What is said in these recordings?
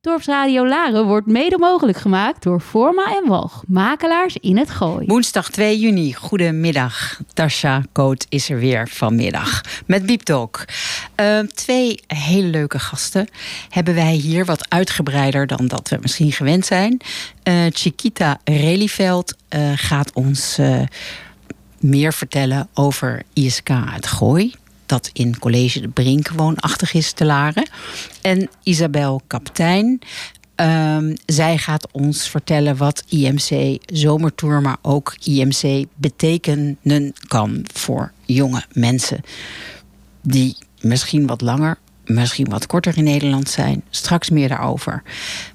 Dorpsradio Laren wordt mede mogelijk gemaakt door Forma en Walg, makelaars in het Gooi. Woensdag 2 juni, goedemiddag. Tasha Koot is er weer vanmiddag met Beep Talk. Uh, twee hele leuke gasten hebben wij hier, wat uitgebreider dan dat we misschien gewend zijn. Uh, Chiquita Reliveld uh, gaat ons meer vertellen over ISK het Gooi dat in College de Brink woonachtig is te Laren. En Isabel Kaptein. Um, zij gaat ons vertellen wat IMC Zomertour, maar ook IMC betekenen kan voor jonge mensen. Die misschien wat langer misschien wat korter in Nederland zijn. Straks meer daarover.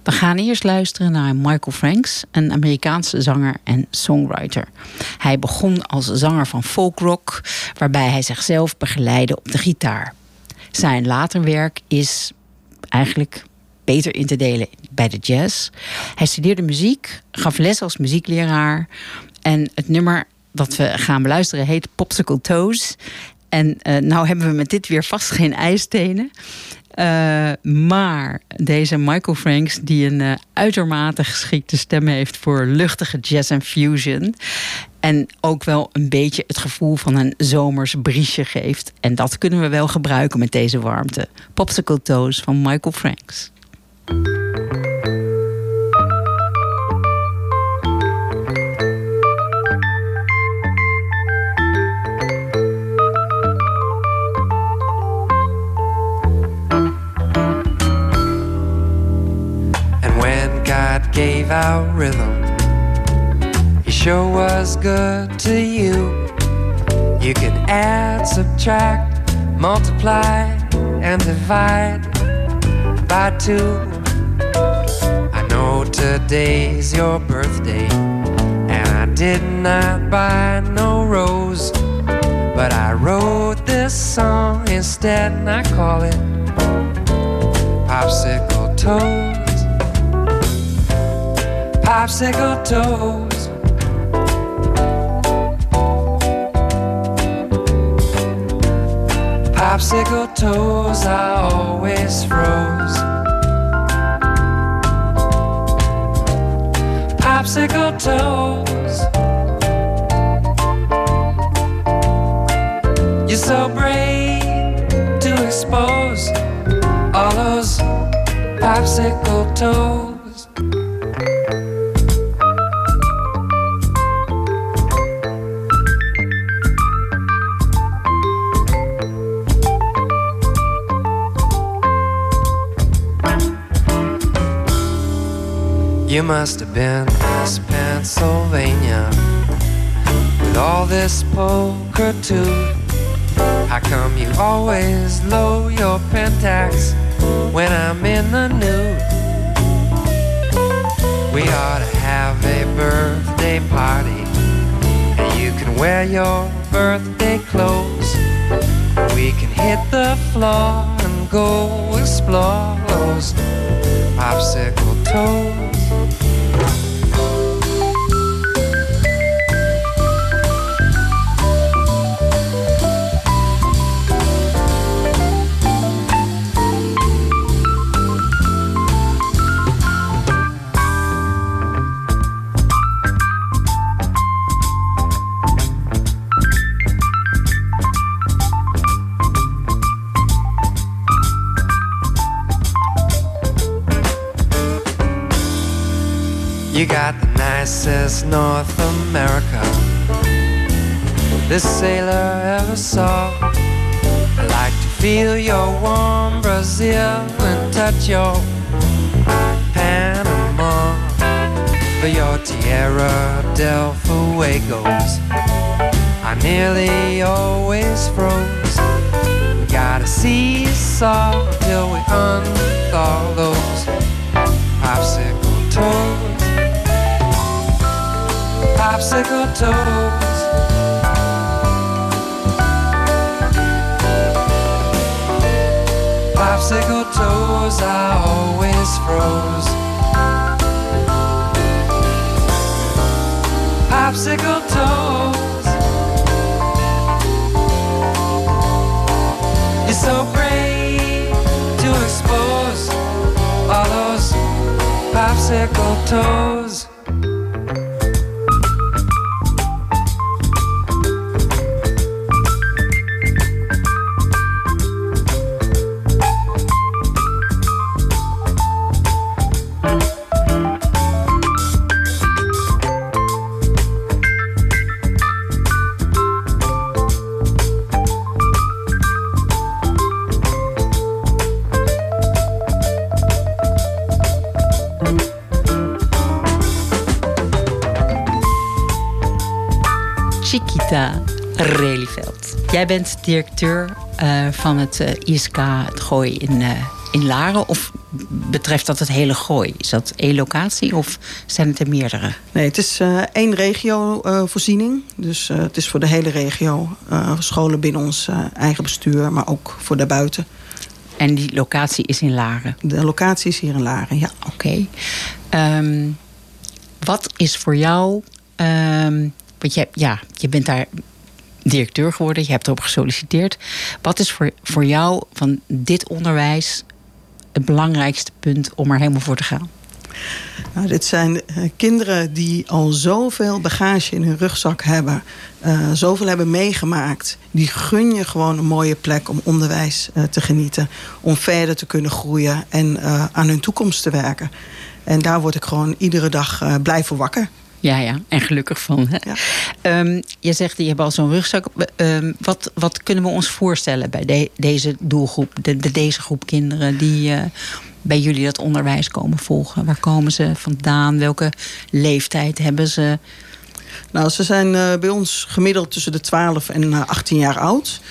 We gaan eerst luisteren naar Michael Franks, een Amerikaanse zanger en songwriter. Hij begon als zanger van folkrock, waarbij hij zichzelf begeleidde op de gitaar. Zijn later werk is eigenlijk beter in te delen bij de jazz. Hij studeerde muziek, gaf les als muziekleraar. En het nummer dat we gaan beluisteren heet Popsicle Toes. En uh, nou hebben we met dit weer vast geen ijstenen. Uh, maar deze Michael Franks, die een uh, uitermate geschikte stem heeft voor luchtige jazz en fusion. En ook wel een beetje het gevoel van een zomers briesje geeft. En dat kunnen we wel gebruiken met deze warmte. Popsicle Toes van Michael Franks. Gave out rhythm. He sure was good to you. You can add, subtract, multiply, and divide by two. I know today's your birthday, and I did not buy no rose. But I wrote this song instead, and I call it Popsicle Toast popsicle toes. Popsicle toes, I always froze. Popsicle toes. You're so brave to expose all those popsicle toes. You must have been Miss Pennsylvania with all this poker too. How come you always low your pentax when I'm in the nude? We ought to have a birthday party, and you can wear your birthday clothes. We can hit the floor and go explore those popsicle toes. You got the nicest North America this sailor ever saw. I like to feel your warm Brazil and touch your Panama. For your Tierra del Fuegos, I nearly always froze. We gotta seesaw till we unthaw those popsicle toes popsicle toes. Popsicle toes, I always froze. Popsicle toes. You're so brave to expose all those popsicle toes. Jij bent directeur uh, van het uh, ISK, het Gooi in, uh, in Laren. Of betreft dat het hele Gooi? Is dat één locatie of zijn het er meerdere? Nee, het is één regiovoorziening. dus het is voor de hele regio. scholen binnen ons eigen bestuur, maar ook voor daarbuiten. En die locatie is in Laren? De locatie is hier in Laren, ja. Oké. Okay. Um, wat is voor jou... Um, want je, ja, je bent daar directeur geworden, je hebt erop gesolliciteerd. Wat is voor, voor jou van dit onderwijs het belangrijkste punt om er helemaal voor te gaan? Nou, dit zijn uh, kinderen die al zoveel bagage in hun rugzak hebben, uh, zoveel hebben meegemaakt. Die gun je gewoon een mooie plek om onderwijs uh, te genieten, om verder te kunnen groeien en aan hun toekomst te werken. En daar word ik gewoon iedere dag blij voor wakker. Ja, ja, en gelukkig van. Hè? Ja. Um, je zegt, je hebt al zo'n rugzak. Um, wat, wat kunnen we ons voorstellen bij de, deze doelgroep, de, de, deze groep kinderen die uh, bij jullie dat onderwijs komen volgen? Waar komen ze vandaan? Welke leeftijd hebben ze? Nou, ze zijn uh, bij ons gemiddeld tussen de 12 en 18 jaar oud.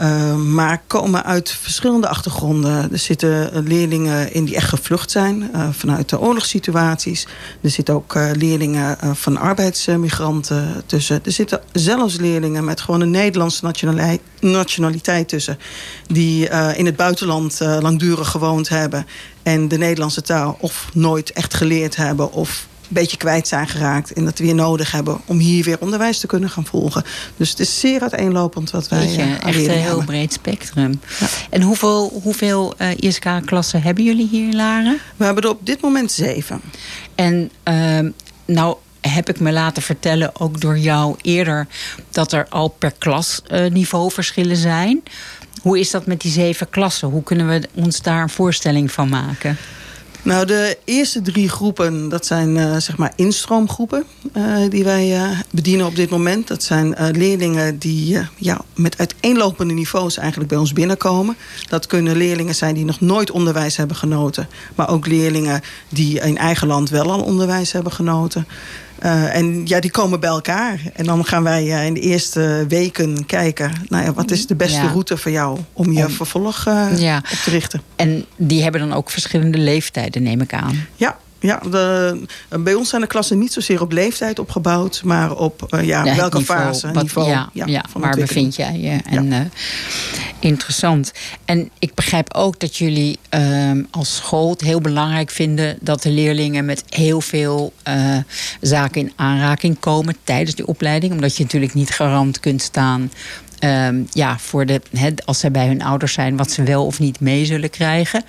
Uh, maar komen uit verschillende achtergronden. Er zitten leerlingen in die echt gevlucht zijn uh, vanuit de oorlogssituaties. Er zitten ook leerlingen van arbeidsmigranten tussen. Er zitten zelfs leerlingen met gewoon een Nederlandse nationaliteit, nationaliteit tussen. Die in het buitenland langdurig gewoond hebben. En de Nederlandse taal of nooit echt geleerd hebben of beetje kwijt zijn geraakt. En dat we weer nodig hebben om hier weer onderwijs te kunnen gaan volgen. Dus het is zeer uiteenlopend wat wij Beetje, uh, Echt een heel breed spectrum. Ja. En hoeveel, hoeveel uh, ISK-klassen hebben jullie hier in Laren? We hebben er op dit moment zeven. En uh, nou heb ik me laten vertellen, ook door jou eerder... dat er al per klas uh, niveauverschillen zijn. Hoe is dat met die zeven klassen? Hoe kunnen we ons daar een voorstelling van maken? Nou, de eerste drie groepen, dat zijn uh, zeg maar instroomgroepen uh, die wij uh, bedienen op dit moment. Dat zijn leerlingen die ja, met uiteenlopende niveaus eigenlijk bij ons binnenkomen. Dat kunnen leerlingen zijn die nog nooit onderwijs hebben genoten. Maar ook leerlingen die in eigen land wel al onderwijs hebben genoten. Uh, en ja, die komen bij elkaar. En dan gaan wij uh, in de eerste weken kijken... Nou ja, wat is de beste ja. route voor jou om je om, vervolg uh, ja. op te richten. En die hebben dan ook verschillende leeftijden, neem ik aan. Ja, ja, de, bij ons zijn de klassen niet zozeer op leeftijd opgebouwd, maar op uh, ja, ja, welke niveau, fase, wat, niveau. Ja, ja, ja waar bevind jij je? En, uh, interessant. En ik begrijp ook dat jullie uh, als school het heel belangrijk vinden dat de leerlingen met heel veel zaken in aanraking komen tijdens die opleiding, omdat je natuurlijk niet garant kunt staan. Um, ja, voor de, he, als zij bij hun ouders zijn, wat ze wel of niet mee zullen krijgen.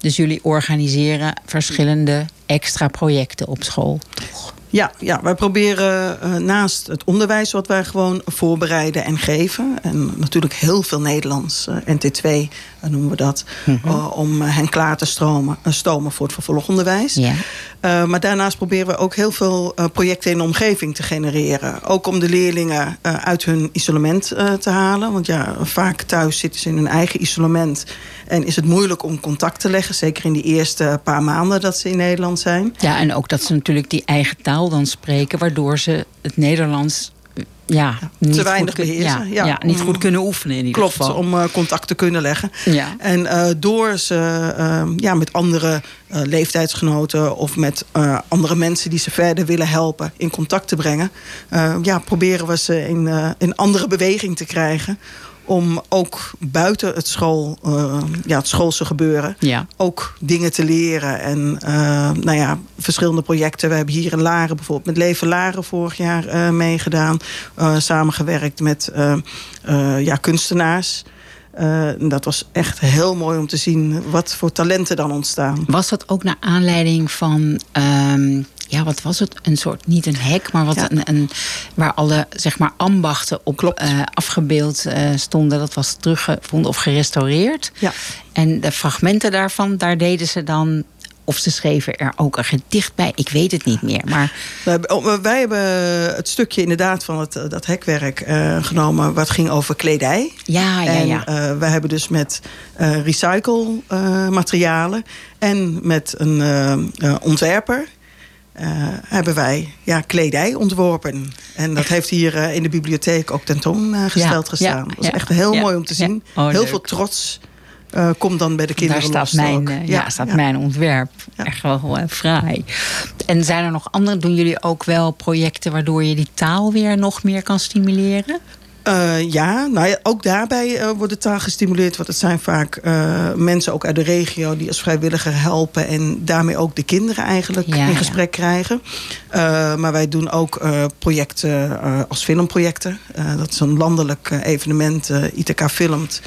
Dus jullie organiseren verschillende extra projecten op school, toch? Ja, ja wij proberen uh, naast het onderwijs wat wij gewoon voorbereiden en geven... en natuurlijk heel veel Nederlands, uh, NT2 uh, noemen we dat... Mm -hmm. om hen klaar te stromen, stomen voor het vervolgonderwijs. Ja. maar daarnaast proberen we ook heel veel projecten in de omgeving te genereren. Ook om de leerlingen uit hun isolement te halen. Want ja, vaak thuis zitten ze in hun eigen isolement... En is het moeilijk om contact te leggen. Zeker in die eerste paar maanden dat ze in Nederland zijn. Ja, en ook dat ze natuurlijk die eigen taal dan spreken. Waardoor ze het Nederlands ja, te weinig goed, beheersen. Ja, niet goed kunnen oefenen in ieder Klopt, geval. om uh, contact te kunnen leggen. Ja. En uh, door ze uh, ja, met andere leeftijdsgenoten... of met andere mensen die ze verder willen helpen... in contact te brengen... ja, proberen we ze in, in andere beweging te krijgen om ook buiten het, school, uh, ja, het schoolse gebeuren... Ja. ook dingen te leren. En uh, nou ja, verschillende projecten. We hebben hier in Laren bijvoorbeeld met Leven Laren vorig jaar uh, meegedaan. samengewerkt met ja, kunstenaars. Uh, dat was echt heel mooi om te zien wat voor talenten dan ontstaan. Was dat ook naar aanleiding van um, ja, wat was het? Een soort, niet een hek, maar wat een, een, waar alle zeg maar ambachten op uh, afgebeeld uh, stonden. Dat was teruggevonden of gerestaureerd. Ja. En de fragmenten daarvan, daar deden ze dan of ze schreven er ook een gedicht bij. Ik weet het niet meer. Maar... Wij, hebben het stukje inderdaad van het, dat hekwerk uh, genomen... wat ging over kledij. Ja, ja, ja. En uh, wij hebben dus met uh, recycle materialen... en met een ontwerper... Uh, hebben wij ja, kledij ontworpen. En dat heeft hier uh, in de bibliotheek ook tentoongesteld uh, ja, gestaan. dat was echt heel mooi om te zien. Oh, heel leuk. veel trots komt dan bij de kinderen Daar staat, mijn, ja, staat mijn ontwerp. Echt wel fraai. En zijn er nog andere? Doen jullie ook wel projecten waardoor je die taal weer nog meer kan stimuleren? Uh, ja, nou ja, ook daarbij uh, wordt de taal gestimuleerd. Want het zijn vaak uh, mensen ook uit de regio die als vrijwilliger helpen. En daarmee ook de kinderen eigenlijk ja, in gesprek ja. krijgen. maar wij doen ook projecten als filmprojecten. dat is een landelijk evenement, ITK Filmt.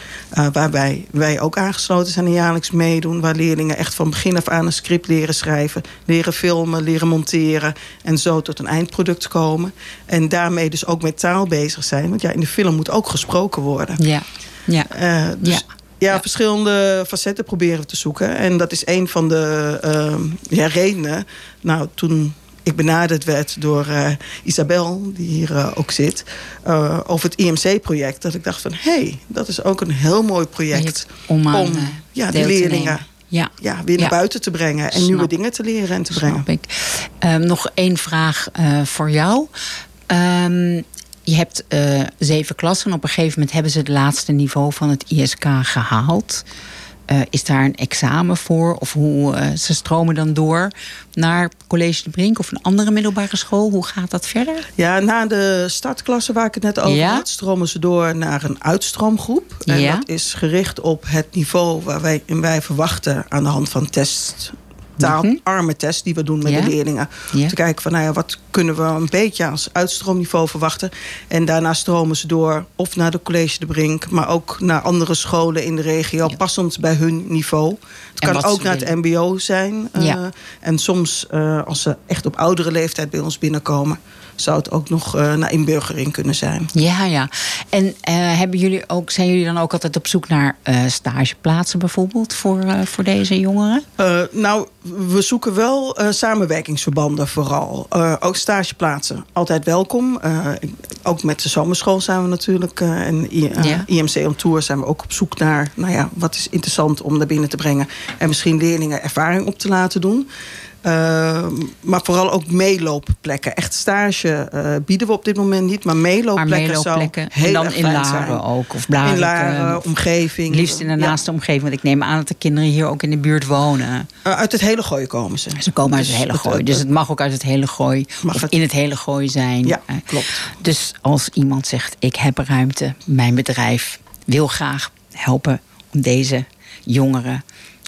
waarbij wij ook aangesloten zijn en jaarlijks meedoen. Waar leerlingen echt van begin af aan een script leren schrijven. Leren filmen, leren monteren. En zo tot een eindproduct komen. En daarmee dus ook met taal bezig zijn. Want ja, in de film moet ook gesproken worden. Ja. Ja. Uh, dus, ja. Ja, verschillende facetten proberen we te zoeken. En dat is een van de uh, ja, redenen. Nou, toen ik benaderd werd door uh, Isabel, die hier uh, ook zit, over het IMC-project. Dat ik dacht van, hé, hey, dat is ook een heel mooi project. Om, aan, om ja, de leerlingen ja. Ja, weer naar ja. buiten te brengen. En Snap. nieuwe dingen te leren en te brengen. Ik. Um, nog één vraag voor jou. Um, je hebt uh, zeven klassen. En op een gegeven moment hebben ze het laatste niveau van het ISK gehaald. Uh, is daar een examen voor? Of hoe uh, ze stromen dan door naar College de Brink of een andere middelbare school? Hoe gaat dat verder? Ja, na de startklasse waar ik het net over Ja. had, stromen ze door naar een uitstroomgroep. En Ja. dat is gericht op het niveau waar wij, wij verwachten aan de hand van tests. Taalarme tests die we doen met. Ja. de leerlingen. Ja. Om te kijken van nou ja, wat kunnen we een beetje als uitstroomniveau verwachten. En daarna stromen ze door of naar de College de Brink, maar ook naar andere scholen in de regio, Ja. passend bij hun niveau. Het En kan ook naar het MBO zijn. eh. En soms, eh, als ze echt op oudere leeftijd bij ons binnenkomen, zou het ook nog eh, naar inburgering kunnen zijn. Ja, ja. En eh, hebben jullie ook, zijn jullie dan ook altijd op zoek naar eh, stageplaatsen bijvoorbeeld voor, voor deze jongeren? Uh, nou, we zoeken wel uh, samenwerkingsverbanden vooral. Uh, ook stageplaatsen, altijd welkom. Uh, ook met de zomerschool zijn we natuurlijk. Uh, en I Ja. IMC on Tour zijn we ook op zoek naar... nou ja, wat is interessant om naar binnen te brengen... en misschien leerlingen ervaring op te laten doen. Uh, maar vooral ook meeloopplekken. Echt stage uh, bieden we op dit moment niet. Maar meeloopplekken, maar meeloopplekken zou heel en dan in Laren zijn. ook? Of Blarikum, in Laren, omgeving. Liefst in de naaste ja. omgeving. Want ik neem aan dat de kinderen hier ook in de buurt wonen. Uh, uit het hele gooi komen ze. Ze komen uit het hele gooi. Dus het mag ook uit het hele gooi. Mag of het? in het hele gooi zijn. Ja, klopt. Dus als iemand zegt, ik heb ruimte, mijn bedrijf wil graag helpen om deze jongeren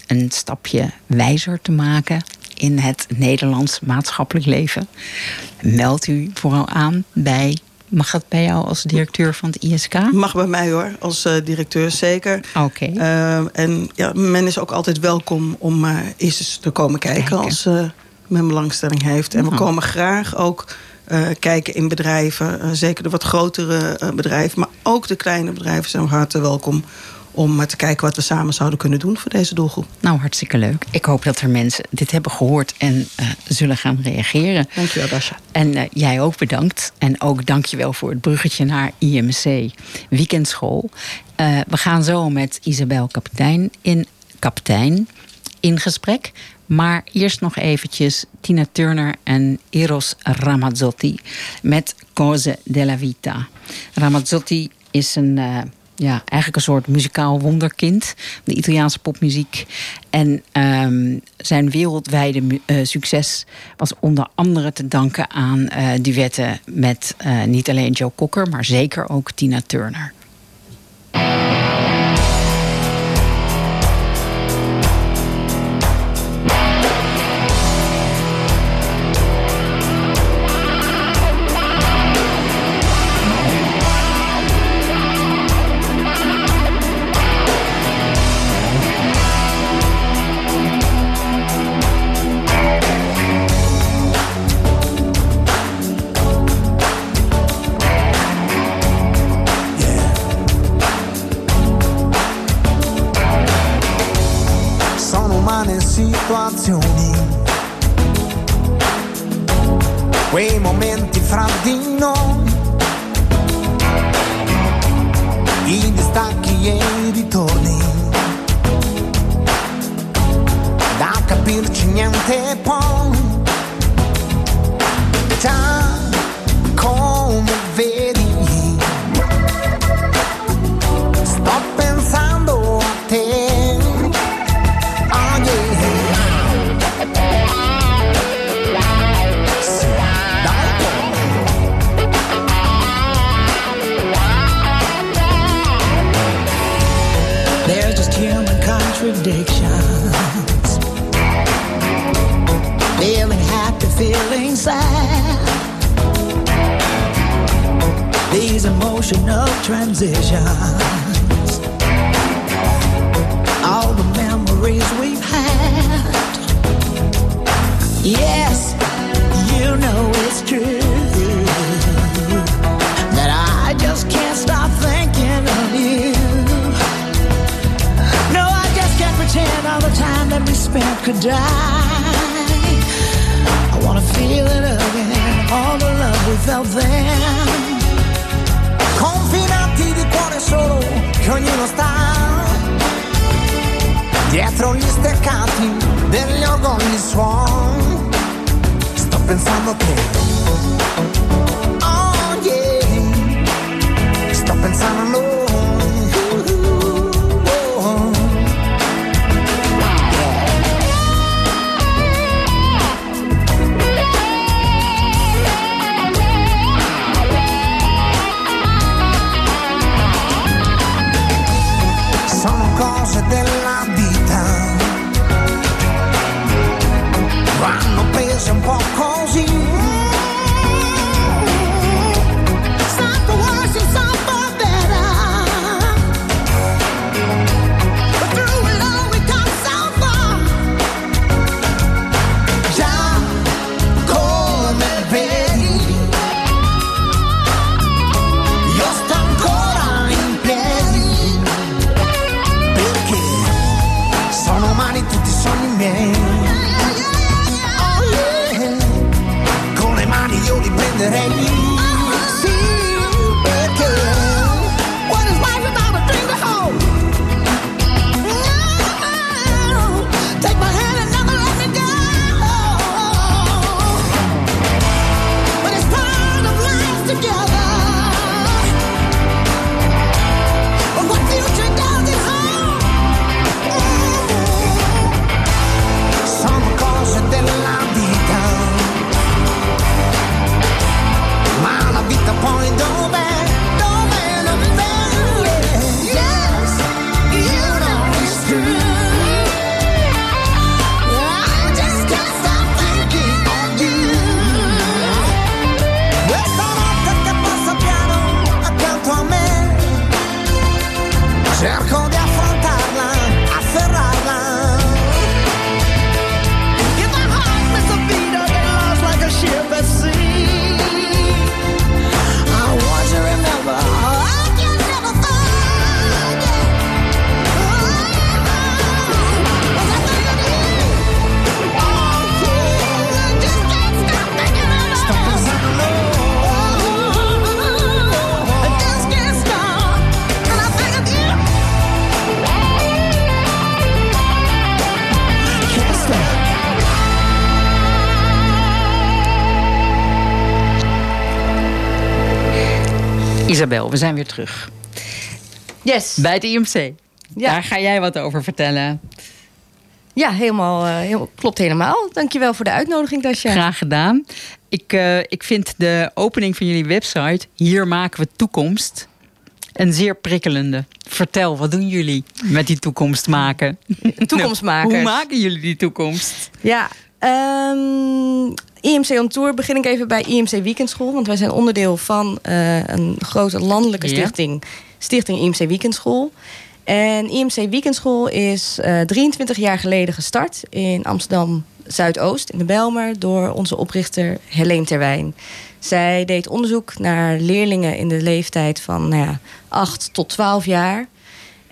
een stapje wijzer te maken in het Nederlands maatschappelijk leven. Meld u vooral aan bij. Mag dat bij jou als directeur van het ISK? Mag bij mij hoor, als uh, directeur zeker. Oké. Okay. Uh, en ja, men is ook altijd welkom om uh, eerst eens te komen kijken, kijken. als men belangstelling heeft. En oh. we komen graag ook kijken in bedrijven. Zeker de wat grotere bedrijven. Maar ook de kleine bedrijven zijn harte welkom om te kijken wat we samen zouden kunnen doen voor deze doelgroep. Nou, hartstikke leuk. Ik hoop dat er mensen dit hebben gehoord en uh, zullen gaan reageren. Dankjewel, Dasha. En uh, jij ook bedankt. En ook dankjewel voor het bruggetje naar IMC Weekendschool. Uh, we gaan zo met Isabel Kapitein in, Kapitein in gesprek. Maar eerst nog eventjes Tina Turner en Eros Ramazzotti met Cose della Vita. Ramazzotti is een ja, eigenlijk een soort muzikaal wonderkind. De Italiaanse popmuziek. En um, zijn wereldwijde uh, succes was onder andere te danken aan uh, duetten met uh, niet alleen Joe Cocker, maar zeker ook Tina Turner. ritorni. Da capirci niente poi. We zijn weer terug. Yes. Bij het IMC. Ja. Daar ga jij wat over vertellen. Ja, helemaal, eh, Klopt helemaal, klopt helemaal. Dankjewel voor de uitnodiging, Dasha. Graag gedaan. Ik, eh, ik vind de opening van jullie website, Hier maken we toekomst, een zeer prikkelende. Vertel, wat doen jullie met die toekomst maken? Toekomst maken. Nou, hoe maken jullie die toekomst? Ja, ehm, IMC On Tour begin ik even bij IMC Weekendschool. Want wij zijn onderdeel van eh, een grote landelijke stichting. Stichting IMC Weekendschool. En IMC Weekendschool is eh, 23 jaar geleden gestart in Amsterdam Zuidoost, in de Belmer, door onze oprichter Helene Terwijn. Zij deed onderzoek naar leerlingen in de leeftijd van nou ja, 8 tot 12 jaar.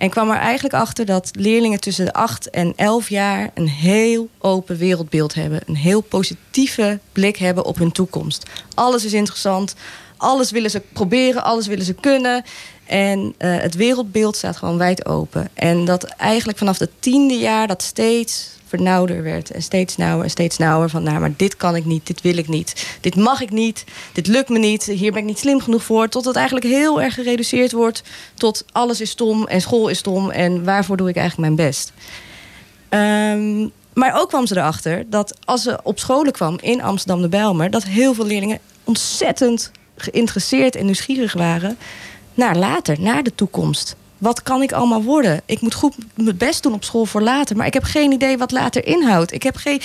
En kwam er eigenlijk achter dat leerlingen tussen de 8 en 11 jaar een heel open wereldbeeld hebben. Een heel positieve blik hebben op hun toekomst. Alles is interessant. Alles willen ze proberen, alles willen ze kunnen. En eh, het wereldbeeld staat gewoon wijd open. En dat eigenlijk vanaf het tiende jaar dat steeds vernauwder werd. En steeds nauwer en steeds nauwer. Van nou, maar dit kan ik niet, dit wil ik niet. Dit mag ik niet, dit lukt me niet. Hier ben ik niet slim genoeg voor. Tot het eigenlijk heel erg gereduceerd wordt. Tot alles is stom en school is stom. En waarvoor doe ik eigenlijk mijn best? Ehm, maar ook kwam ze erachter dat als ze op scholen kwam in Amsterdam de Bijlmer... dat heel veel leerlingen ontzettend geïnteresseerd en nieuwsgierig waren... naar later, naar de toekomst. Wat kan ik allemaal worden? Ik moet goed mijn best doen op school voor later. Maar ik heb geen idee wat later inhoudt. Ik heb geen...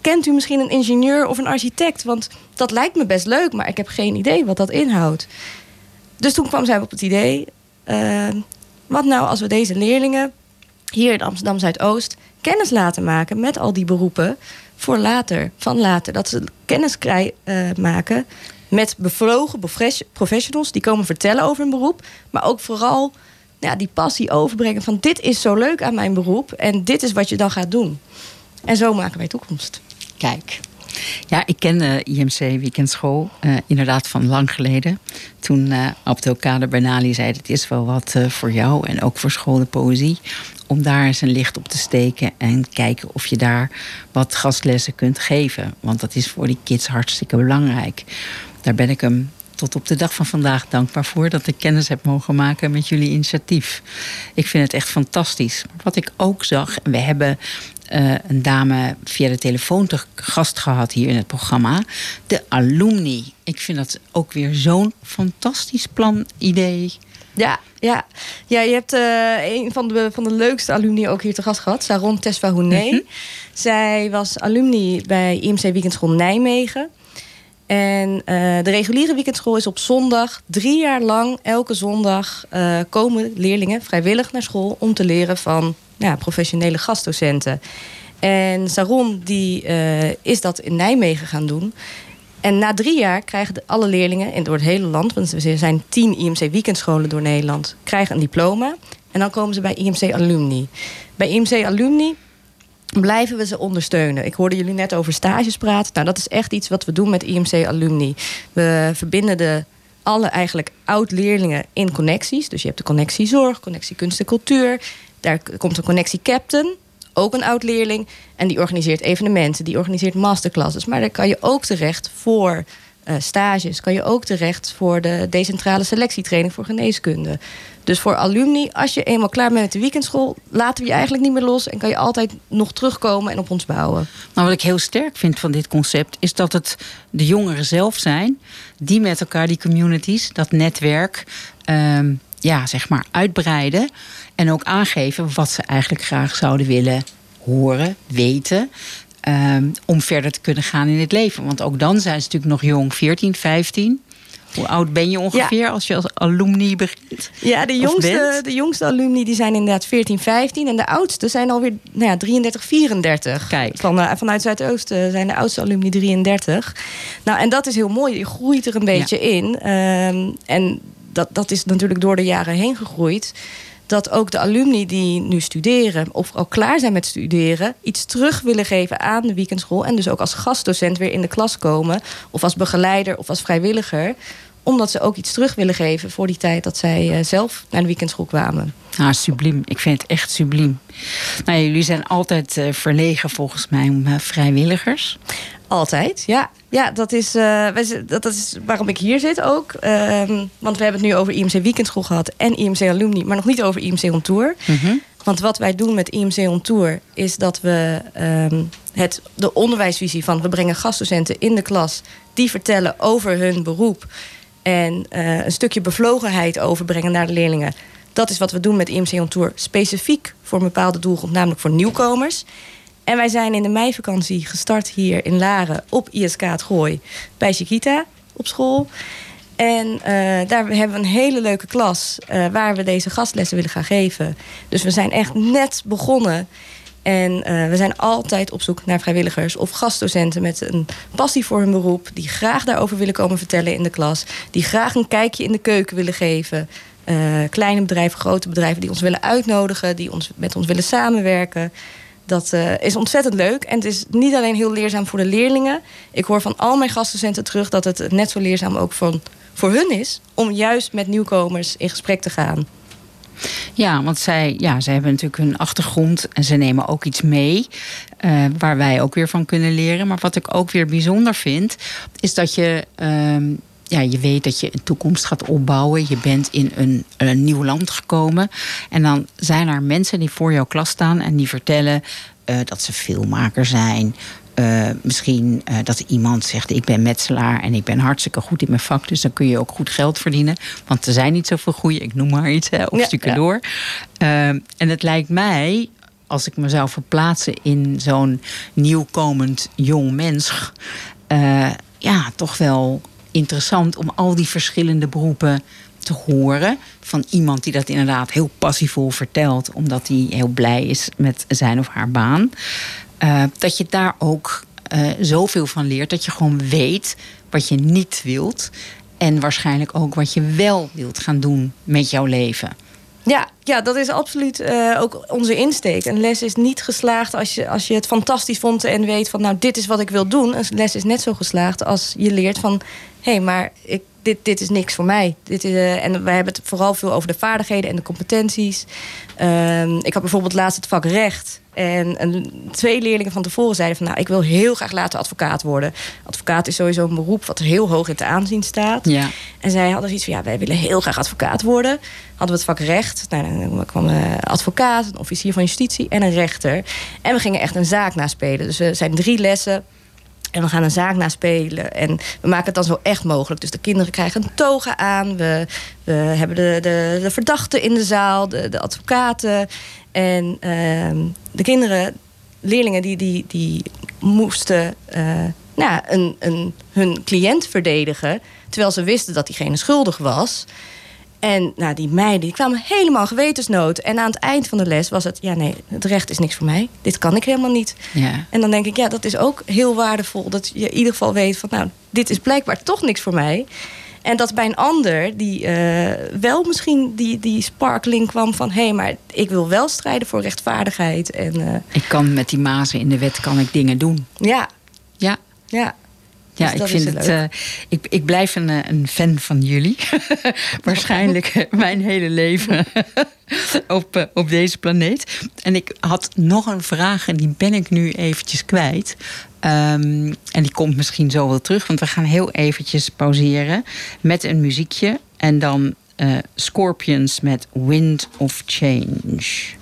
Kent u misschien een ingenieur of een architect? Want dat lijkt me best leuk, maar ik heb geen idee wat dat inhoudt. Dus toen kwam zij op het idee... eh, wat nou als we deze leerlingen hier in Amsterdam Zuidoost kennis laten maken met al die beroepen voor later, van later. Dat ze kennis krij- eh, maken met bevlogen profes- professionals die komen vertellen over hun beroep, maar ook vooral ja, die passie overbrengen van dit is zo leuk aan mijn beroep en dit is wat je dan gaat doen. En zo maken wij toekomst. Kijk. Ja, ik ken de IMC Weekendschool eh, inderdaad van lang geleden. Toen eh Abdelkader Bernali zei... het is wel wat eh, voor jou en ook voor school de poëzie... om daar eens een licht op te steken... en kijken of je daar wat gastlessen kunt geven. Want dat is voor die kids hartstikke belangrijk. Daar ben ik hem tot op de dag van vandaag dankbaar voor... dat ik kennis heb mogen maken met jullie initiatief. Ik vind het echt fantastisch. Wat ik ook zag, en we hebben eh, een dame via de telefoon te gast gehad hier in het programma. De alumni. Ik vind dat ook weer zo'n fantastisch plan, idee. Ja, ja. ja je hebt eh, een van de, van de leukste alumni ook hier te gast gehad, Saron Tesfahouné. Zij was alumni bij IMC Weekendschool Nijmegen. En eh, de reguliere weekendschool is op zondag drie jaar lang, elke zondag, eh, komen leerlingen vrijwillig naar school om te leren van ja, professionele gastdocenten. En Saron die, eh, is dat in Nijmegen gaan doen. En na drie jaar krijgen alle leerlingen in door het hele land, want er zijn tien IMC weekendscholen door Nederland, krijgen een diploma. En dan komen ze bij IMC Alumni. Bij IMC Alumni blijven we ze ondersteunen. Ik hoorde jullie net over stages praten. Nou, dat is echt iets wat we doen met IMC Alumni. We verbinden de alle eigenlijk oud-leerlingen in connecties. Dus je hebt de connectie zorg, connectie kunst en cultuur. Daar komt een connectie captain, ook een oud-leerling. En die organiseert evenementen, die organiseert masterclasses. Maar daar kan je ook terecht voor eh, stages. Kan je ook terecht voor de decentrale selectietraining voor geneeskunde. Dus voor alumni, als je eenmaal klaar bent met de weekendschool... laten we je eigenlijk niet meer los en kan je altijd nog terugkomen en op ons bouwen. Maar wat ik heel sterk vind van dit concept... is dat het de jongeren zelf zijn... die met elkaar die communities, dat netwerk... ehm, ja, zeg maar uitbreiden. En ook aangeven wat ze eigenlijk graag zouden willen horen, weten... ehm, om verder te kunnen gaan in het leven. Want ook dan zijn ze natuurlijk nog jong, 14, 15... Hoe oud ben je ongeveer als je als alumni begint? Ja, de jongste, de jongste alumni die zijn inderdaad 14, 15. En de oudste zijn alweer nou ja, 33, 34. Kijk. Van, eh, vanuit Zuidoosten zijn de oudste alumni 33. Nou, en dat is heel mooi. Je groeit er een beetje in. Ehm, en dat, dat is natuurlijk door de jaren heen gegroeid. Dat ook de alumni die nu studeren, of al klaar zijn met studeren, iets terug willen geven aan de weekendschool. En dus ook als gastdocent weer in de klas komen. Of als begeleider of als vrijwilliger omdat ze ook iets terug willen geven voor die tijd dat zij eh, zelf naar de weekendschool kwamen. Ah, subliem. Ik vind het echt subliem. Nou, jullie zijn altijd eh, verlegen volgens mij om eh, vrijwilligers. Altijd, ja. Ja, dat is, wij dat, dat is waarom ik hier zit ook. Ehm, want we hebben het nu over IMC Weekendschool gehad en IMC Alumni, maar nog niet over IMC On Tour. Want wat wij doen met IMC On Tour is dat we ehm, het, de onderwijsvisie van we brengen gastdocenten in de klas die vertellen over hun beroep en eh, een stukje bevlogenheid overbrengen naar de leerlingen. Dat is wat we doen met IMC On Tour, specifiek voor een bepaalde doelgroep, namelijk voor nieuwkomers. En wij zijn in de meivakantie gestart hier in Laren op ISK het Gooi bij Chiquita op school. En eh, daar hebben we een hele leuke klas eh, waar we deze gastlessen willen gaan geven. Dus we zijn echt net begonnen. En eh, we zijn altijd op zoek naar vrijwilligers of gastdocenten met een passie voor hun beroep. Die graag daarover willen komen vertellen in de klas. Die graag een kijkje in de keuken willen geven. Eh, kleine bedrijven, grote bedrijven die ons willen uitnodigen, die ons, met ons willen samenwerken. Dat eh, is ontzettend leuk. En het is niet alleen heel leerzaam voor de leerlingen. Ik hoor van al mijn gastdocenten terug dat het net zo leerzaam ook van, voor hun is. Om juist met nieuwkomers in gesprek te gaan. Ja, want zij, ja, zij hebben natuurlijk hun achtergrond en ze nemen ook iets mee uh, waar wij ook weer van kunnen leren. Maar wat ik ook weer bijzonder vind, is dat je. Uh, ja, je weet dat je een toekomst gaat opbouwen. Je bent in een, een nieuw land gekomen. En dan zijn er mensen die voor jouw klas staan en die vertellen uh, dat ze filmmaker zijn. Uh, misschien uh, dat iemand zegt: Ik ben metselaar en ik ben hartstikke goed in mijn vak. Dus dan kun je ook goed geld verdienen. Want er zijn niet zoveel goede, ik noem maar iets, hè, ja, stukken ja. door. Uh, en het lijkt mij, als ik me zou verplaatsen in zo'n nieuwkomend jong mens. ja, toch wel interessant om al die verschillende beroepen te horen van iemand die dat inderdaad heel passievol vertelt, omdat hij heel blij is met zijn of haar baan. Uh, dat je daar ook uh, zoveel van leert dat je gewoon weet wat je niet wilt. En waarschijnlijk ook wat je wel wilt gaan doen met jouw leven. Ja, ja, dat is absoluut uh, ook onze insteek. Een les is niet geslaagd als je, als je het fantastisch vond en weet van nou, dit is wat ik wil doen. Een les is net zo geslaagd als je leert van hé, hey, maar ik, dit, dit is niks voor mij. Dit is, uh, en wij hebben het vooral veel over de vaardigheden en de competenties. Uh, ik had bijvoorbeeld laatst het vak recht. En een, twee leerlingen van tevoren zeiden van... nou, ik wil heel graag later advocaat worden. Advocaat is sowieso een beroep wat heel hoog in te aanzien staat. Ja. En zij hadden zoiets van, ja, wij willen heel graag advocaat worden. Hadden we het vak recht. Nou, dan kwam een advocaat, een officier van justitie en een rechter. En we gingen echt een zaak naspelen. Dus er zijn drie lessen... En we gaan een zaak naspelen. En we maken het dan zo echt mogelijk. Dus de kinderen krijgen een toga aan. We, hebben de, de, de verdachten in de zaal, de, de advocaten. En uh, de kinderen, leerlingen, die, die, die moesten uh, nou, een, een, hun cliënt verdedigen. Terwijl ze wisten dat diegene schuldig was. En nou, die meiden die kwamen helemaal gewetensnood. En aan het eind van de les was het... ja, nee, het recht is niks voor mij. Dit kan ik helemaal niet. Ja. En dan denk ik, ja, dat is ook heel waardevol. Dat je in ieder geval weet van... nou, dit is blijkbaar toch niks voor mij. En dat bij een ander, die uh, wel misschien die, die sparkling kwam van... hé, hey, maar ik wil wel strijden voor rechtvaardigheid. En, uh, ik kan met die mazen in de wet kan ik dingen doen. Ja. Ja. Ja. Ja, dus ik vind het. Uh, ik, ik blijf een, een fan van jullie. Waarschijnlijk mijn hele leven op, uh, op deze planeet. En ik had nog een vraag en die ben ik nu eventjes kwijt. Um, en die komt misschien zo wel terug, want we gaan heel eventjes pauzeren met een muziekje. En dan uh, Scorpions met Wind of Change.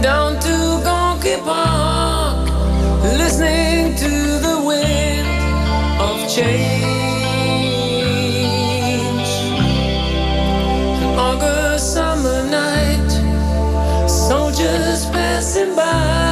Down to Gonky Park, listening to the wind of change. An August summer night, soldiers passing by,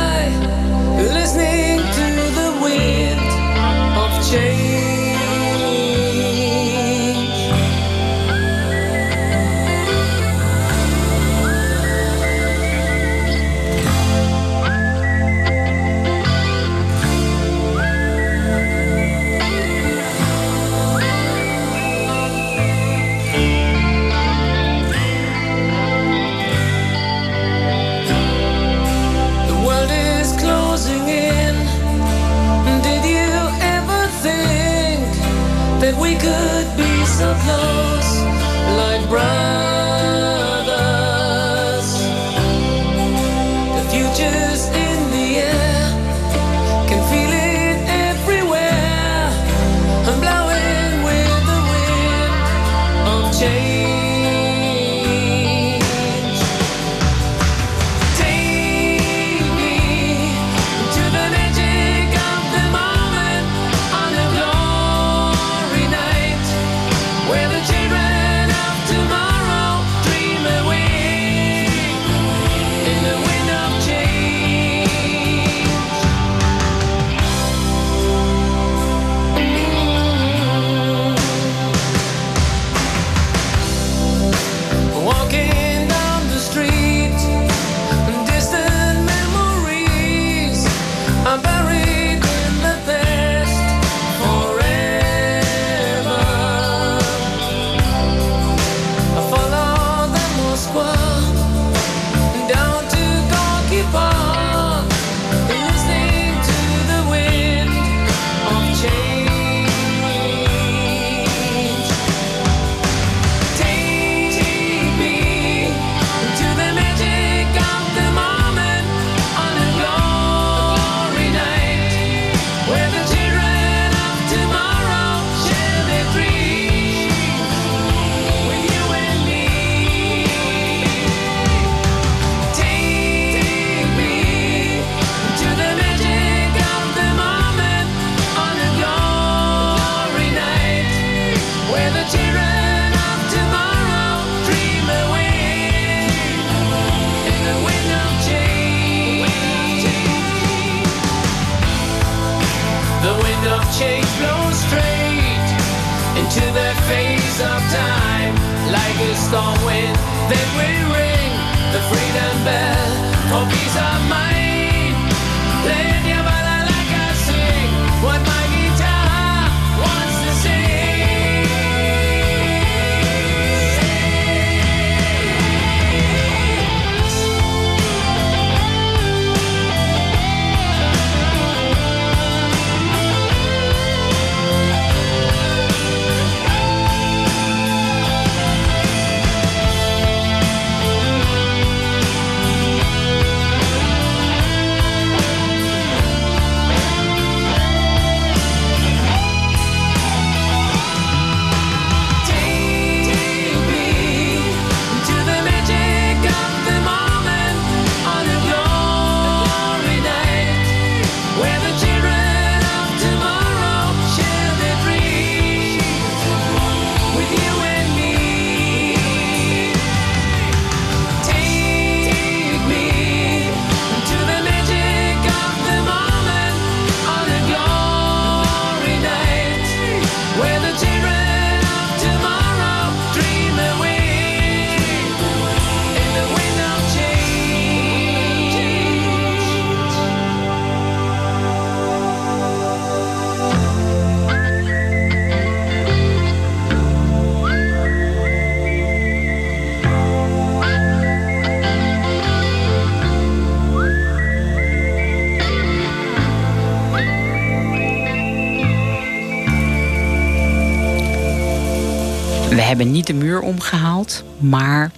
muur omgehaald, maar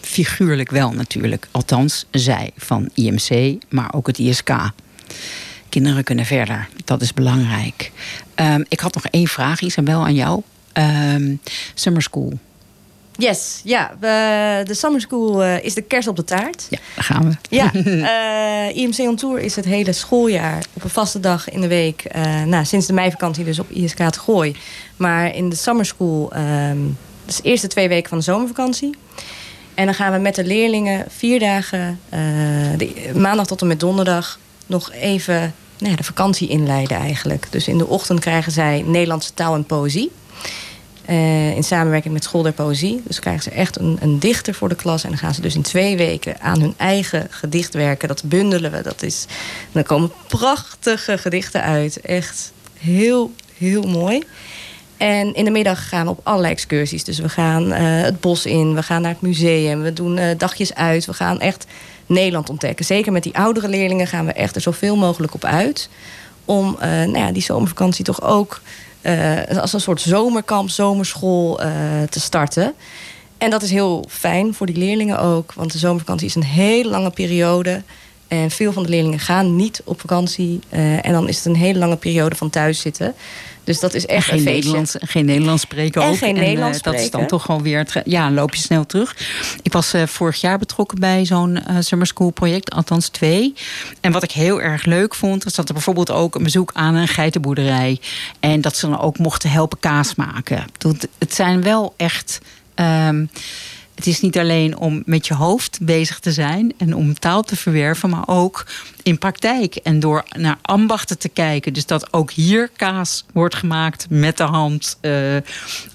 figuurlijk wel natuurlijk. Althans, zij van IMC, maar ook het ISK. Kinderen kunnen verder, dat is belangrijk. Ehm, ik had nog één vraag, Isabel, aan jou. Ehm, summer School, Yes, ja. de Summer School eh, is de kers op de taart. ja, daar gaan we. Ja, eh, IMC On Tour is het hele schooljaar op een vaste dag in de week. eh, nou, sinds de meivakantie dus op ISK het Gooi. Maar in de Summer School, ehm dus de eerste twee weken van de zomervakantie. En dan gaan we met de leerlingen vier dagen, eh, de, maandag tot en met donderdag, nog even nou ja, de vakantie inleiden eigenlijk. Dus in de ochtend krijgen zij Nederlandse taal en poëzie. Eh, in samenwerking met School der Poëzie. Dus krijgen ze echt een, een dichter voor de klas. En dan gaan ze dus in twee weken aan hun eigen gedicht werken. Dat bundelen we. Dat is, dan komen prachtige gedichten uit. Echt heel, heel mooi. En in de middag gaan we op allerlei excursies. Dus we gaan eh, het bos in, we gaan naar het museum, we doen eh, dagjes uit. We gaan echt Nederland ontdekken. Zeker met die oudere leerlingen gaan we echt er zoveel mogelijk op uit. Om eh, nou ja, die zomervakantie toch ook als een soort zomerkamp, zomerschool te starten. En dat is heel fijn voor die leerlingen ook. Want de zomervakantie is een hele lange periode. En veel van de leerlingen gaan niet op vakantie. eh, en dan is het een hele lange periode van thuis zitten. Dus dat is En echt geen een feestje. Nederlands, geen Nederlands spreken En ook. geen eh, Nederlands Dat is dan spreken. toch gewoon weer... Het, ja, een loopje snel terug. Ik was eh, vorig jaar betrokken bij zo'n eh, summer school project. Althans twee. En wat ik heel erg leuk vond... was dat er bijvoorbeeld ook een bezoek aan een geitenboerderij. En dat ze dan ook mochten helpen kaas maken. Het- Het zijn wel echt... ehm, het is niet alleen om met je hoofd bezig te zijn en om taal te verwerven, maar ook in praktijk en door naar ambachten te kijken. Dus dat ook hier kaas wordt gemaakt met de hand, eh,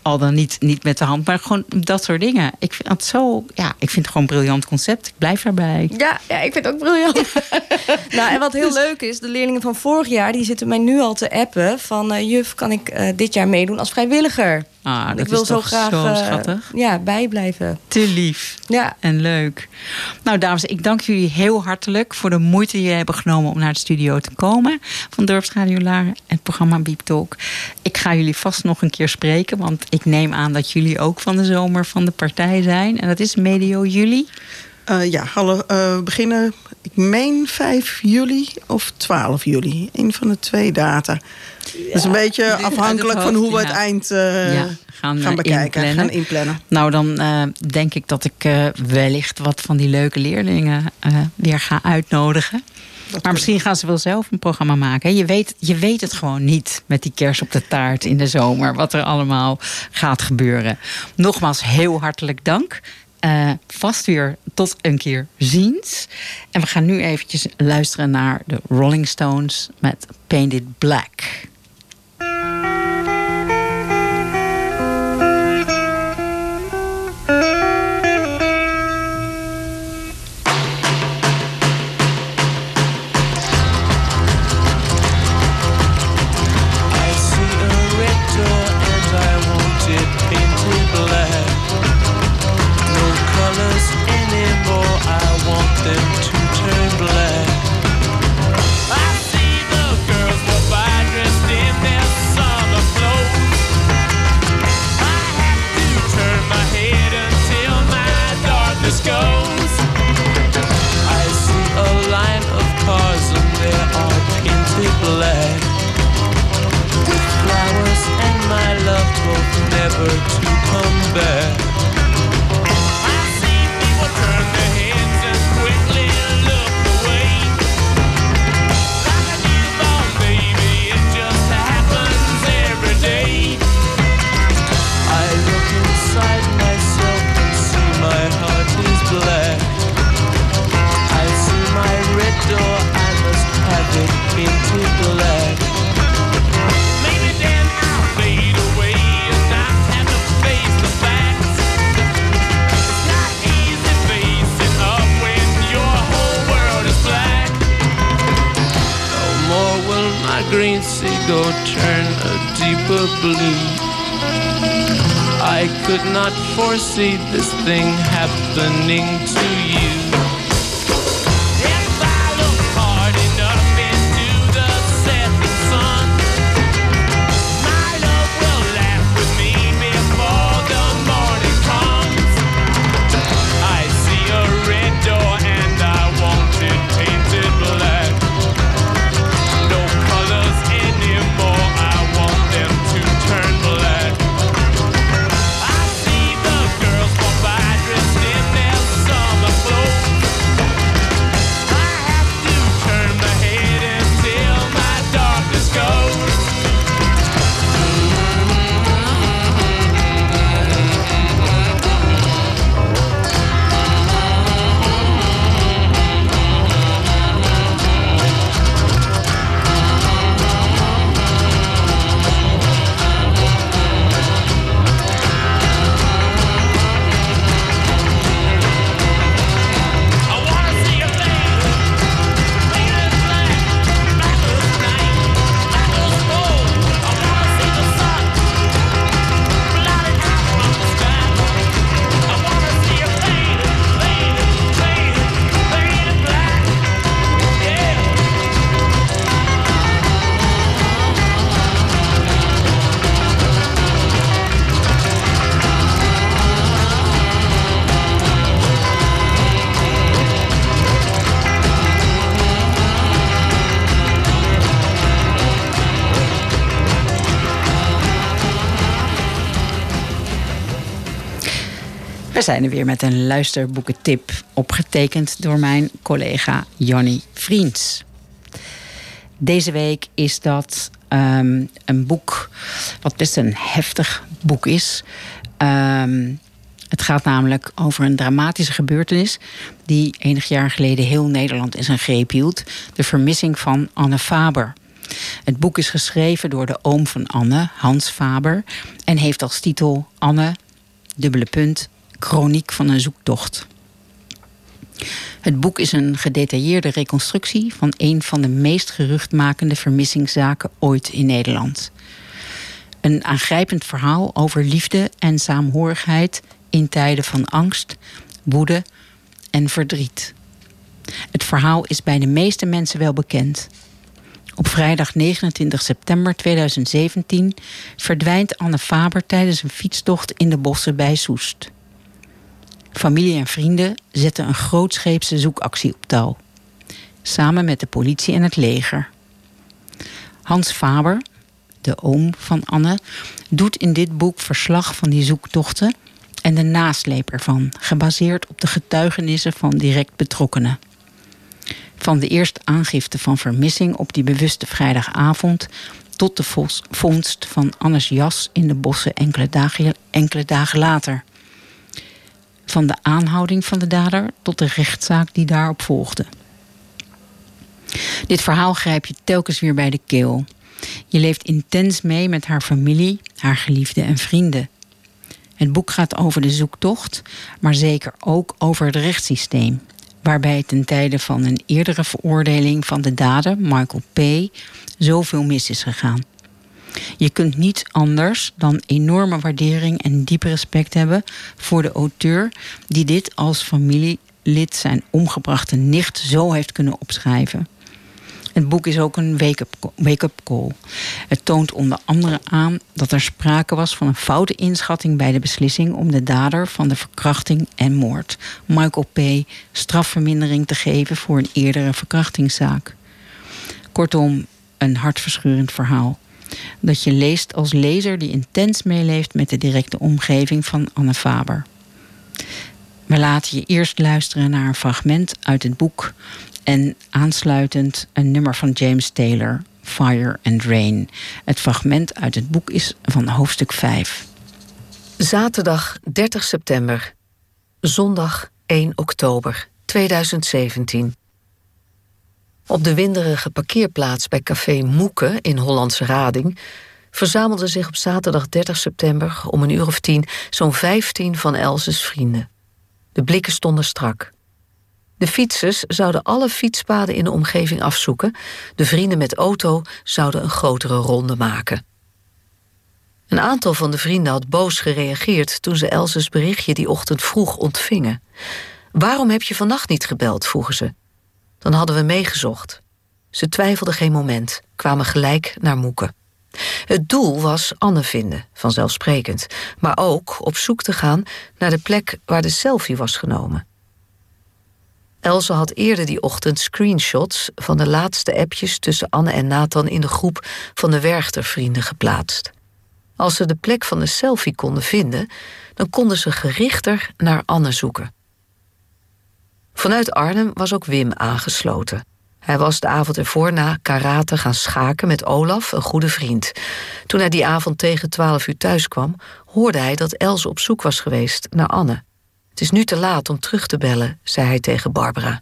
al dan niet, niet met de hand, maar gewoon dat soort dingen. Ik vind het zo, ja, ik vind het gewoon een briljant concept. Ik blijf daarbij. Ja, ja, ik vind het ook briljant. nou, en wat heel leuk is, de leerlingen van vorig jaar... die zitten mij nu al te appen van... eh, juf, kan ik eh, dit jaar meedoen als vrijwilliger? Ah, dat ik wil is zo toch graag zo eh, schattig. ja, bijblijven. Te lief. Ja, En leuk. Nou, dames, ik dank jullie heel hartelijk voor de moeite die jullie hebben genomen om naar de studio te komen van Dorpsradio Laren en het programma Beep Talk. Ik ga jullie vast nog een keer spreken, want ik neem aan dat jullie ook van de zomer van de partij zijn. En dat is medio juli. Eh, ja, hallo, eh, we beginnen, ik meen 5 juli of 12 juli. Een van de twee data. dat is een beetje afhankelijk van hoe we ja. het eind eh, Ja, gaan, gaan bekijken, inplannen. gaan inplannen. Nou, dan denk ik dat ik wellicht wat van die leuke leerlingen weer ga uitnodigen. Maar misschien gaan ze wel zelf een programma maken. Je weet, je weet het gewoon niet met die kers op de taart in de zomer. Wat er allemaal gaat gebeuren. Nogmaals, heel hartelijk dank. Eh, vast weer tot een keer ziens. En we gaan nu eventjes luisteren naar de Rolling Stones met Painted Black. never to come back. Seagull turn a deeper blue. I could not foresee this thing happening to you. Zijn er weer met een luisterboekentip, opgetekend door mijn collega Jannie Vriends. Deze week is dat ehm, een boek wat best een heftig boek is. Ehm, het gaat namelijk over een dramatische gebeurtenis die enig jaar geleden heel Nederland in zijn greep hield: de vermissing van Anne Faber. Het boek is geschreven door de oom van Anne, Hans Faber, en heeft als titel Anne, dubbele punt, chroniek van een zoektocht. Het boek is een gedetailleerde reconstructie van een van de meest geruchtmakende vermissingszaken ooit in Nederland. Een aangrijpend verhaal over liefde en saamhorigheid in tijden van angst, woede en verdriet. Het verhaal is bij de meeste mensen wel bekend. Op vrijdag 29 september 2017 verdwijnt Anne Faber tijdens een fietstocht in de bossen bij Soest. Familie en vrienden zetten een grootscheepse zoekactie op touw. Samen met de politie en het leger. Hans Faber, de oom van Anne, doet in dit boek verslag van die zoektochten en de nasleep ervan, gebaseerd op de getuigenissen van direct betrokkenen. Van de eerste aangifte van vermissing op die bewuste vrijdagavond tot de vondst van Annes jas in de bossen enkele dagen, enkele dagen later. Van de aanhouding van de dader tot de rechtszaak die daarop volgde. Dit verhaal grijp je telkens weer bij de keel. Je leeft intens mee met haar familie, haar geliefden en vrienden. Het boek gaat over de zoektocht, maar zeker ook over het rechtssysteem. Waarbij ten tijde van een eerdere veroordeling van de dader, Michael P., zoveel mis is gegaan. Je kunt niets anders dan enorme waardering en diep respect hebben voor de auteur die dit als familielid zijn omgebrachte nicht zo heeft kunnen opschrijven. Het boek is ook een wake-up call. Het toont onder andere aan dat er sprake was van een foute inschatting bij de beslissing om de dader van de verkrachting en moord, Michael P., strafvermindering te geven voor een eerdere verkrachtingszaak. Kortom, een hartverscheurend verhaal. Dat je leest als lezer die intens meeleeft met de directe omgeving van Anne Faber. We laten je eerst luisteren naar een fragment uit het boek en aansluitend een nummer van James Taylor, Fire and Rain. Het fragment uit het boek is van hoofdstuk 5. Zaterdag 30 september. Zondag 1 oktober 2017. Op de winderige parkeerplaats bij café Moeke in Hollandse Rading verzamelden zich op zaterdag 30 september om een uur of tien zo'n 15 van Elses vrienden. De blikken stonden strak. De fietsers zouden alle fietspaden in de omgeving afzoeken. De vrienden met auto zouden een grotere ronde maken. Een aantal van de vrienden had boos gereageerd toen ze Elses berichtje die ochtend vroeg ontvingen. Waarom heb je vannacht niet gebeld? vroegen ze. Dan hadden we meegezocht. Ze twijfelden geen moment, kwamen gelijk naar Moeken. Het doel was Anne vinden, vanzelfsprekend, maar ook op zoek te gaan naar de plek waar de selfie was genomen. Else had eerder die ochtend screenshots van de laatste appjes tussen Anne en Nathan in de groep van de Werchter-vrienden geplaatst. Als ze de plek van de selfie konden vinden, dan konden ze gerichter naar Anne zoeken. Vanuit Arnhem was ook Wim aangesloten. Hij was de avond ervoor na karate gaan schaken met Olaf, een goede vriend. Toen hij die avond tegen twaalf uur thuis kwam, hoorde hij dat Els op zoek was geweest naar Anne. Het is nu te laat om terug te bellen, zei hij tegen Barbara.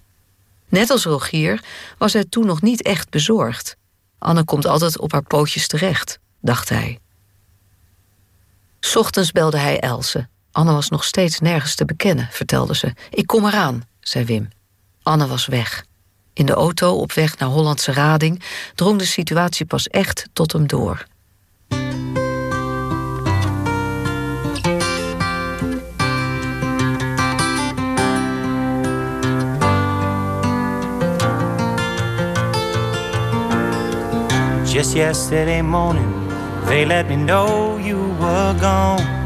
Net als Rogier was hij toen nog niet echt bezorgd. Anne komt altijd op haar pootjes terecht, dacht hij. Ochtends belde hij Else. Anne was nog steeds nergens te bekennen, vertelde ze. Ik kom eraan, zei Wim. Anne was weg. In de auto op weg naar Hollandse Rading drong de situatie pas echt tot hem door. Just yesterday morning, they let me know you were gone.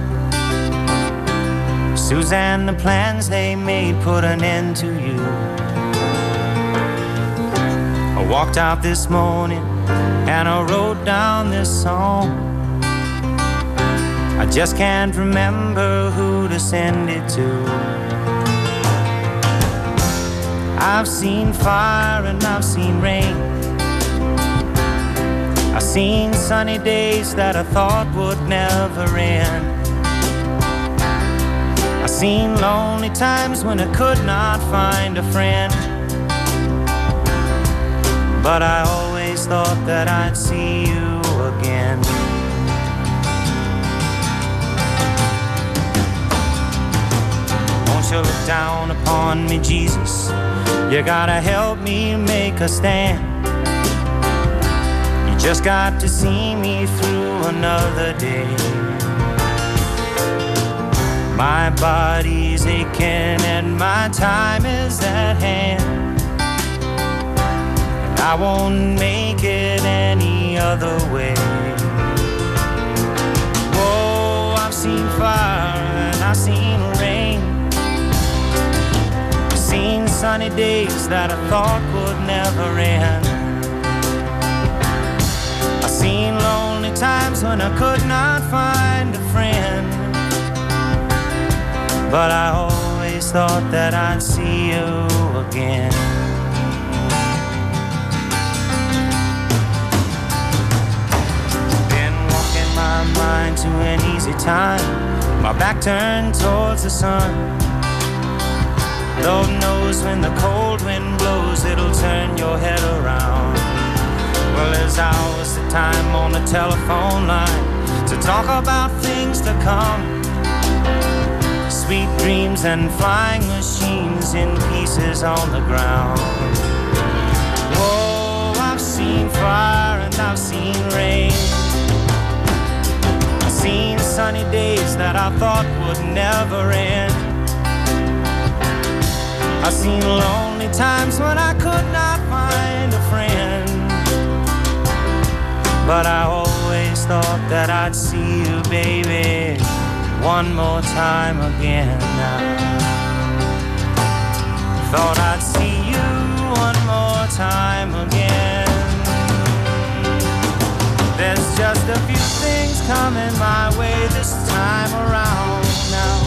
Suzanne, the plans they made put an end to you. I walked out this morning and I wrote down this song. I just can't remember who to send it to. I've seen fire and I've seen rain. I've seen sunny days that I thought would never end. Seen lonely times when I could not find a friend. But I always thought that I'd see you again. Won't you look down upon me, Jesus? You gotta help me make a stand. You just got to see me through another day. My body's aching and my time is at hand. And I won't make it any other way. Whoa, I've seen fire and I've seen rain. I've seen sunny days that I thought would never end. I've seen lonely times when I could not find a friend. But I always thought that I'd see you again. Been walking my mind to an easy time, my back turned towards the sun. Lord knows when the cold wind blows, it'll turn your head around. Well, there's hours of time on the telephone line to talk about things to come. Sweet dreams and flying machines in pieces on the ground. Whoa, I've seen fire and I've seen rain. I've seen sunny days that I thought would never end. I've seen lonely times when I could not find a friend. But I always thought that I'd see you, baby, one more time again now. Thought I'd see you one more time again. There's just a few things coming my way this time around now.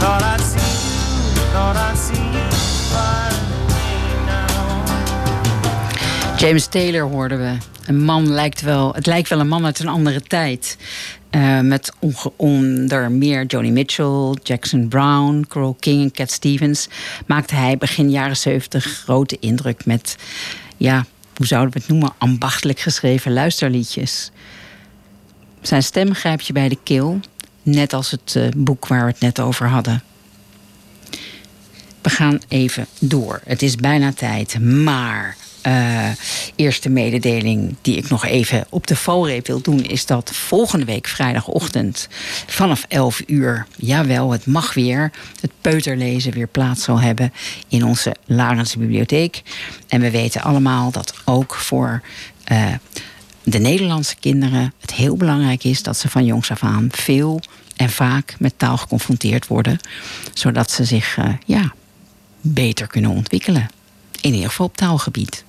Thought I'd see you, thought I'd see you now. James Taylor hoorden we. Een man lijkt wel, het lijkt wel een man uit een andere tijd. Eh, met onder meer Joni Mitchell, Jackson Brown, Carole King en Cat Stevens maakte hij begin jaren 70 grote indruk met, ja, hoe zouden we het noemen, ambachtelijk geschreven luisterliedjes. Zijn stem grijpt je bij de keel, net als het eh, boek waar we het net over hadden. We gaan even door. Het is bijna tijd, maar eh, eerste mededeling die ik nog even op de valreep wil doen... is dat volgende week vrijdagochtend vanaf 11 uur... jawel, het mag weer, het peuterlezen weer plaats zal hebben... in onze Larense bibliotheek. En we weten allemaal dat ook voor... eh, de Nederlandse kinderen het heel belangrijk is dat ze van jongs af aan veel en vaak met taal geconfronteerd worden, zodat ze zich eh, ja, beter kunnen ontwikkelen. In ieder geval op taalgebied.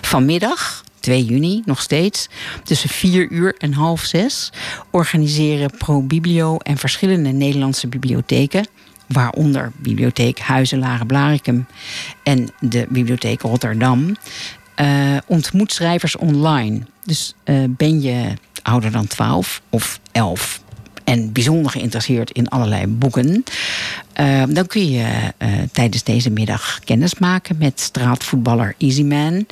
Vanmiddag, 2 juni, nog steeds, tussen 4 uur en half 6, organiseren ProBiblio en verschillende Nederlandse bibliotheken, waaronder Bibliotheek Huizen Blaricum en de Bibliotheek Rotterdam, eh ontmoet schrijvers online. Dus eh, ben je ouder dan 12 of 11 en bijzonder geïnteresseerd in allerlei boeken, eh, dan kun je eh, tijdens deze middag kennis maken met straatvoetballer Easyman,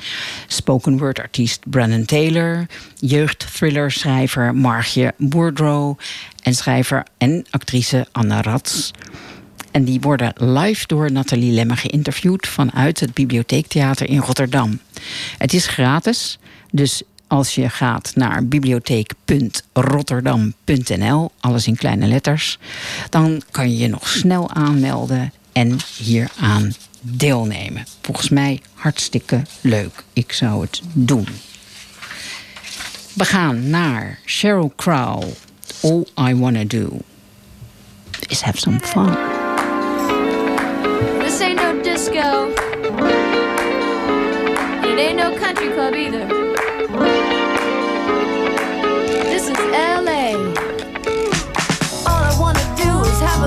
spoken word artiest Brandon Taylor, jeugdthriller schrijver Margje Boerdrow en schrijver en actrice Anna Rats. En die worden live door Nathalie Lemme geïnterviewd vanuit het Bibliotheektheater in Rotterdam. Het is gratis, dus als je gaat naar bibliotheek.rotterdam.nl, alles in kleine letters, dan kan je je nog snel aanmelden en hieraan deelnemen. Volgens mij hartstikke leuk. Ik zou het doen. We gaan naar Sheryl Crow. All I Wanna Do is have some fun. This ain't no disco. Ain't no country club either.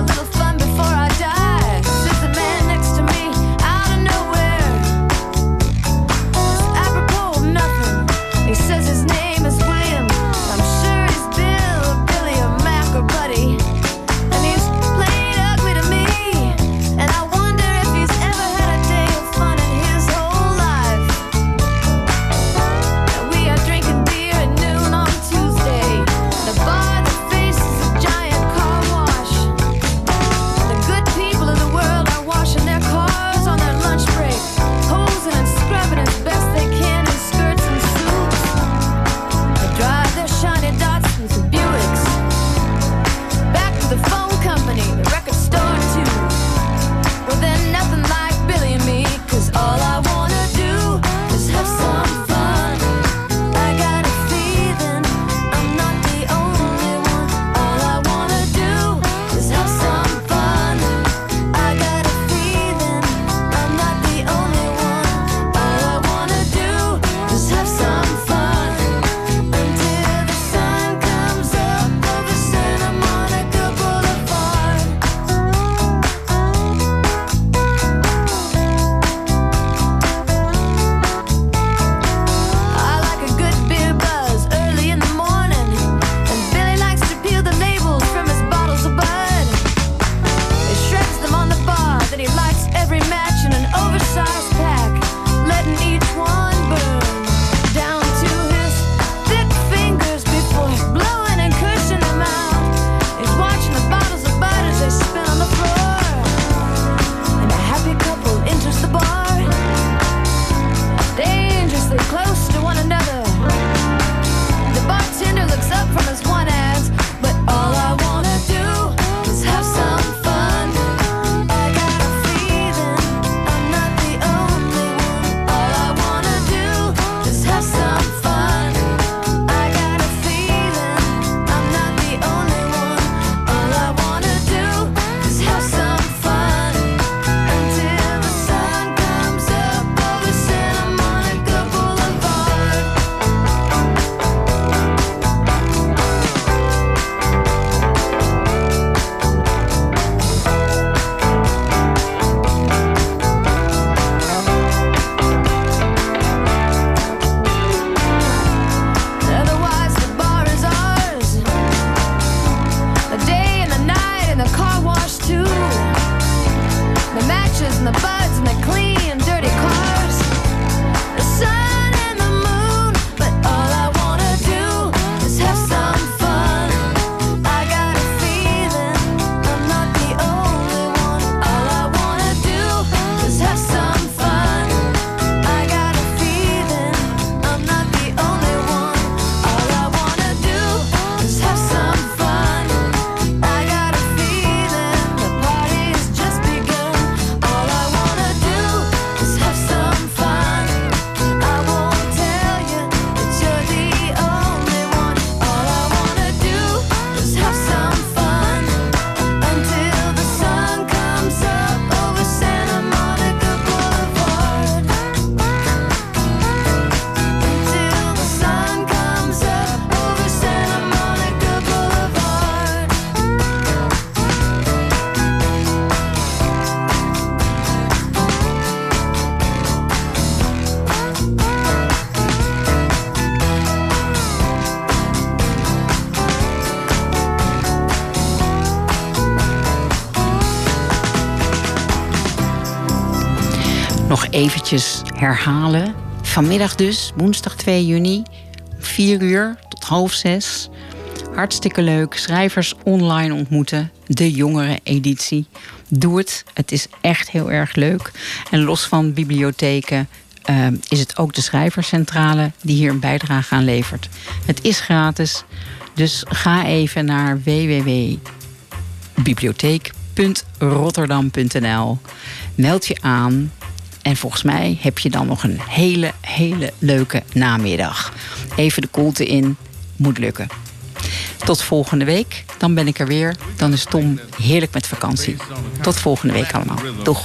Do is herhalen. Vanmiddag dus, woensdag 2 juni, 4 uur tot half 6. Hartstikke leuk. Schrijvers online ontmoeten. De jongere editie. Doe het. Het is echt heel erg leuk. En los van bibliotheken eh, is het ook de schrijverscentrale die hier een bijdrage aan levert. Het is gratis. Dus ga even naar www.bibliotheek.rotterdam.nl. Meld je aan. En volgens mij heb je dan nog een hele, hele leuke namiddag. Even de koelte in. Moet lukken. Tot volgende week. Dan ben ik er weer. Dan is Tom heerlijk met vakantie. Tot volgende week allemaal. Doeg.